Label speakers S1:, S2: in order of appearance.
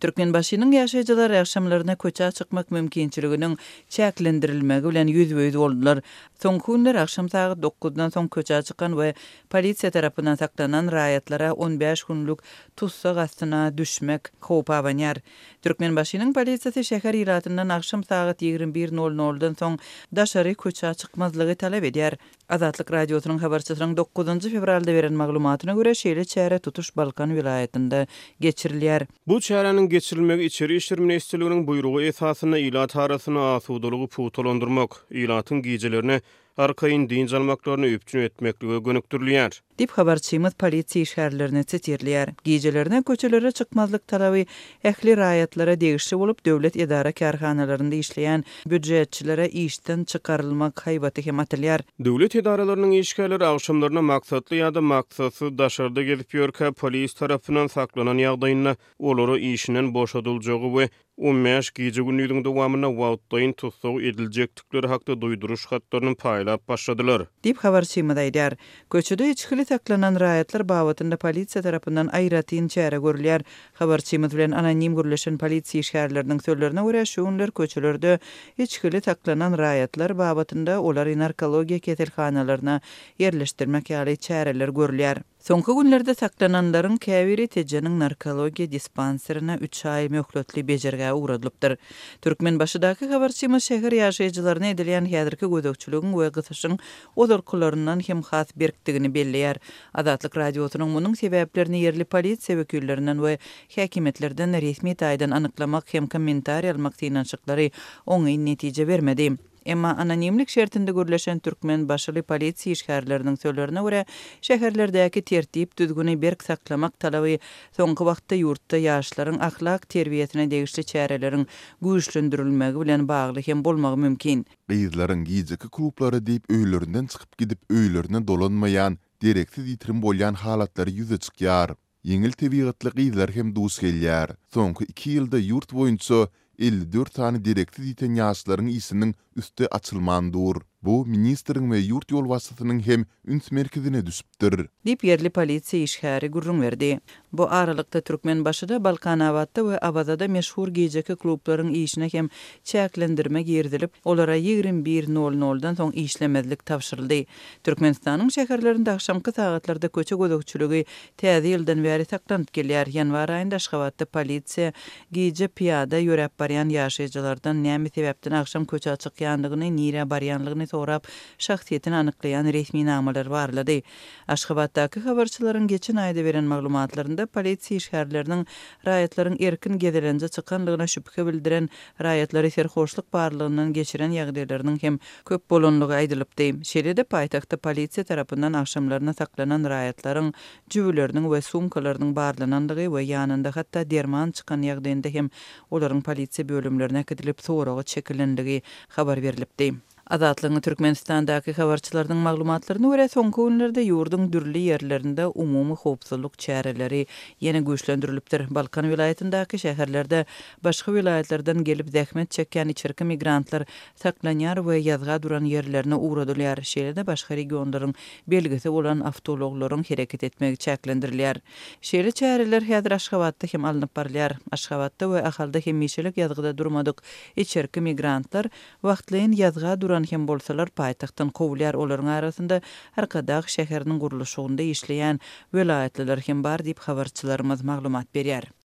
S1: Türkmenbaşynyň ýaşaýjylary agşamlaryna köçä çykmak mümkinçiliginiň çäklendirilmegi bilen ýüzbe-ýüz boldular. Soňky günler agşam sagat dokuzdan soň köçä çykan we polisiýa tarapyndan saklanan raýatlara on bäş günlük tussag astyna düşmek howpy abanýar. Türkmenbaşynyň polisiýasy şäher ilatyndan agşam sagat ýigrimi bir nol noldan soň daşary köçä çykmazlygy talap edýär. Azatlyk Radiosynyň habarçysynyň dokuzynjy fewralda beren maglumatyna görä, şeýle çäre tutuş Balkan welaýatynda geçirilýär.
S2: Bu çäräniň geçirilmegi Içeri işler ministrliginiň buýrugy esasynda ilat arasynda asudalygy pugtalandyrmak, ilatyň gijelerine arkaýyn dynç almaklaryny üpjün etmeklige gönükdirilýär.
S1: diýip, habarçymyz polisiýa işgärlerini sitirleýär. Gijelerine köçelere çykmazlyk talaby ähli raýatlara degişli bolup, döwlet edara-kärhanalarynda işleýän býujetçilere işden çykarylmak haýbaty hem atylýar.
S2: Döwlet edaralarynyň işgärleri agşamlaryna maksatly ýa-da maksatsyz daşarda gezip ýörkä, polis tarapyndan saklanan ýagdaýynda olara işinden boşadyljagy we Umeş gije-gündiziň dowamynda wagtlaýyn tussag ediljekdikleri hakda duýduryş hatlaryny paýlap başladylar.
S1: Diýip, habarçymyz aýdýar. Köçede içgili saklanan raýatlar babatynda polisiýa tarapyndan aýratyn çäre görülýär. Habarçymyz bilen anonim gürleşen polisiýa işgärleriniň sözlerine görä, şu günler köçelerde içgili saklanan raýatlar babatynda olary narkologiýa keselhanalaryna ýerleşdirmek ýaly çäreler görülýär. Soňky günlerde saklananlaryň käbiri Tejeniň narkologiýa dispanserine üç aý möhletli bejergä ugradylypdyr. Türkmenbaşydaky habarçymyz şäher ýaşaýjylaryna edilýän häzirki gözegçiligiň we gysyşyň ozalkylaryndan hem has berkdigini belleýär. Azatlyk Radiosynyň munuň sebäplerini ýerli polisiýa wekillerinden we häkimiýetlerden resmi taýdan anyklamak hem kommentariý almak synanyşyklary oňyn netije bermedi. Emma anonimlik şertinde gürleşen türkmen başyly polisiýa işgärleriniň sözlerine görä, şäherlerdäki tertip-düzgüni berk saklamak talaby soňky wagtda ýurtda ýaşlaryň ahlak terbiýesine degişli çäreleriň güýçlendirilmegi bilen bagly hem bolmagy mümkin.
S3: Gyzlaryň gijeki klublara diýip öýlerinden çykyp gidip öýlerine dolanmaýan, dereksiz ýitirim bolýan halatlary ýüze çykýar. Ýeňil tebigatly gyzlar hem duş gelýär. Soňky iki ýylda ýurt boýunça elli dört sany dereksiz ýiten ýaşlaryň işiniň üsti açylman dur. Bu ministriň we ýurt ýolbaşçysynyň hem üns merkezine düşüpdir.
S1: Diýip, ýerli polisiýa işgäri gürrüň berdi. Bu aralykda, Türkmenbaşyda, Balkanabatda we Awazada meşhur gijeki klublaryň işine hem çäklendirme girizilip, olara ýigrimi bir nol noldan soň işlemezlik tabşyryldy. Türkmenistanyň şäherlerinde agşamky sagatlarda köçe gözegçiligi Täze ýyldan bäri saklanyp gelýär. Ýanwar aýynda Aşgabatda polisiýa gije pyýada ýöräp barýan ýaşaýjylardan näme sebäpden agşam köçä çykýandygyny, nirä barýanlygyny sorap, şahsyýetini anyklaýan resminamalary barlady. Aşgabatdaky habarçylaryň geçen aýda beren maglumatlarynda polisiýa işgärleriniň raýatlaryň erkin gezelenje çykanlygyna şübhe bildiren, raýatlary serhoşlyk barlagyndan geçiren ýagdaýlarynyň hem köp bolanlygy aýdylypdy. Şeýle-de paýtagtda polisiýa tarapyndan agşamlaryna saklanan raýatlaryň jübüleriniň we sumkalarynyň barlananlygy we ýanynda hatda derman çykan ýagdaýynda hem olaryň polisiýa bölümlerine äkidilip soraga çekilenligi habar berlipdi. Azatlygyň Türkmenistandaky habarçylarynyň maglumatlaryna görä, soňky günlerde ýurduň dürli ýerlerinde umumy howpsuzlyk çäreleri ýene güýçlendirilipdir. Balkan welaýatyndaky şäherlerde başga welaýatlardan gelip zähmet çekýän içerki migrantlar saklanýar we ýazga duran ýerlerine ugradylýar, şeýle-de başga regionlaryň belgisi bolan awtoulaglaryň hereket etmegi çäklendirilýär. Şeýle çäreler häzir Aşgabatda hem alnyp barylýar. Aşgabatda we Ahalda hemişelik ýazgyda durmadyk içerki migrantlar, wagtlaýyn ýazga duran hem bolsalar, paýtagtdan kowulýar, olaryň arasynda Arkadag şäheriniň gurluşygynda işleýän welaýatlylar hem bar diýip, habarçylarymyz maglumat berýär.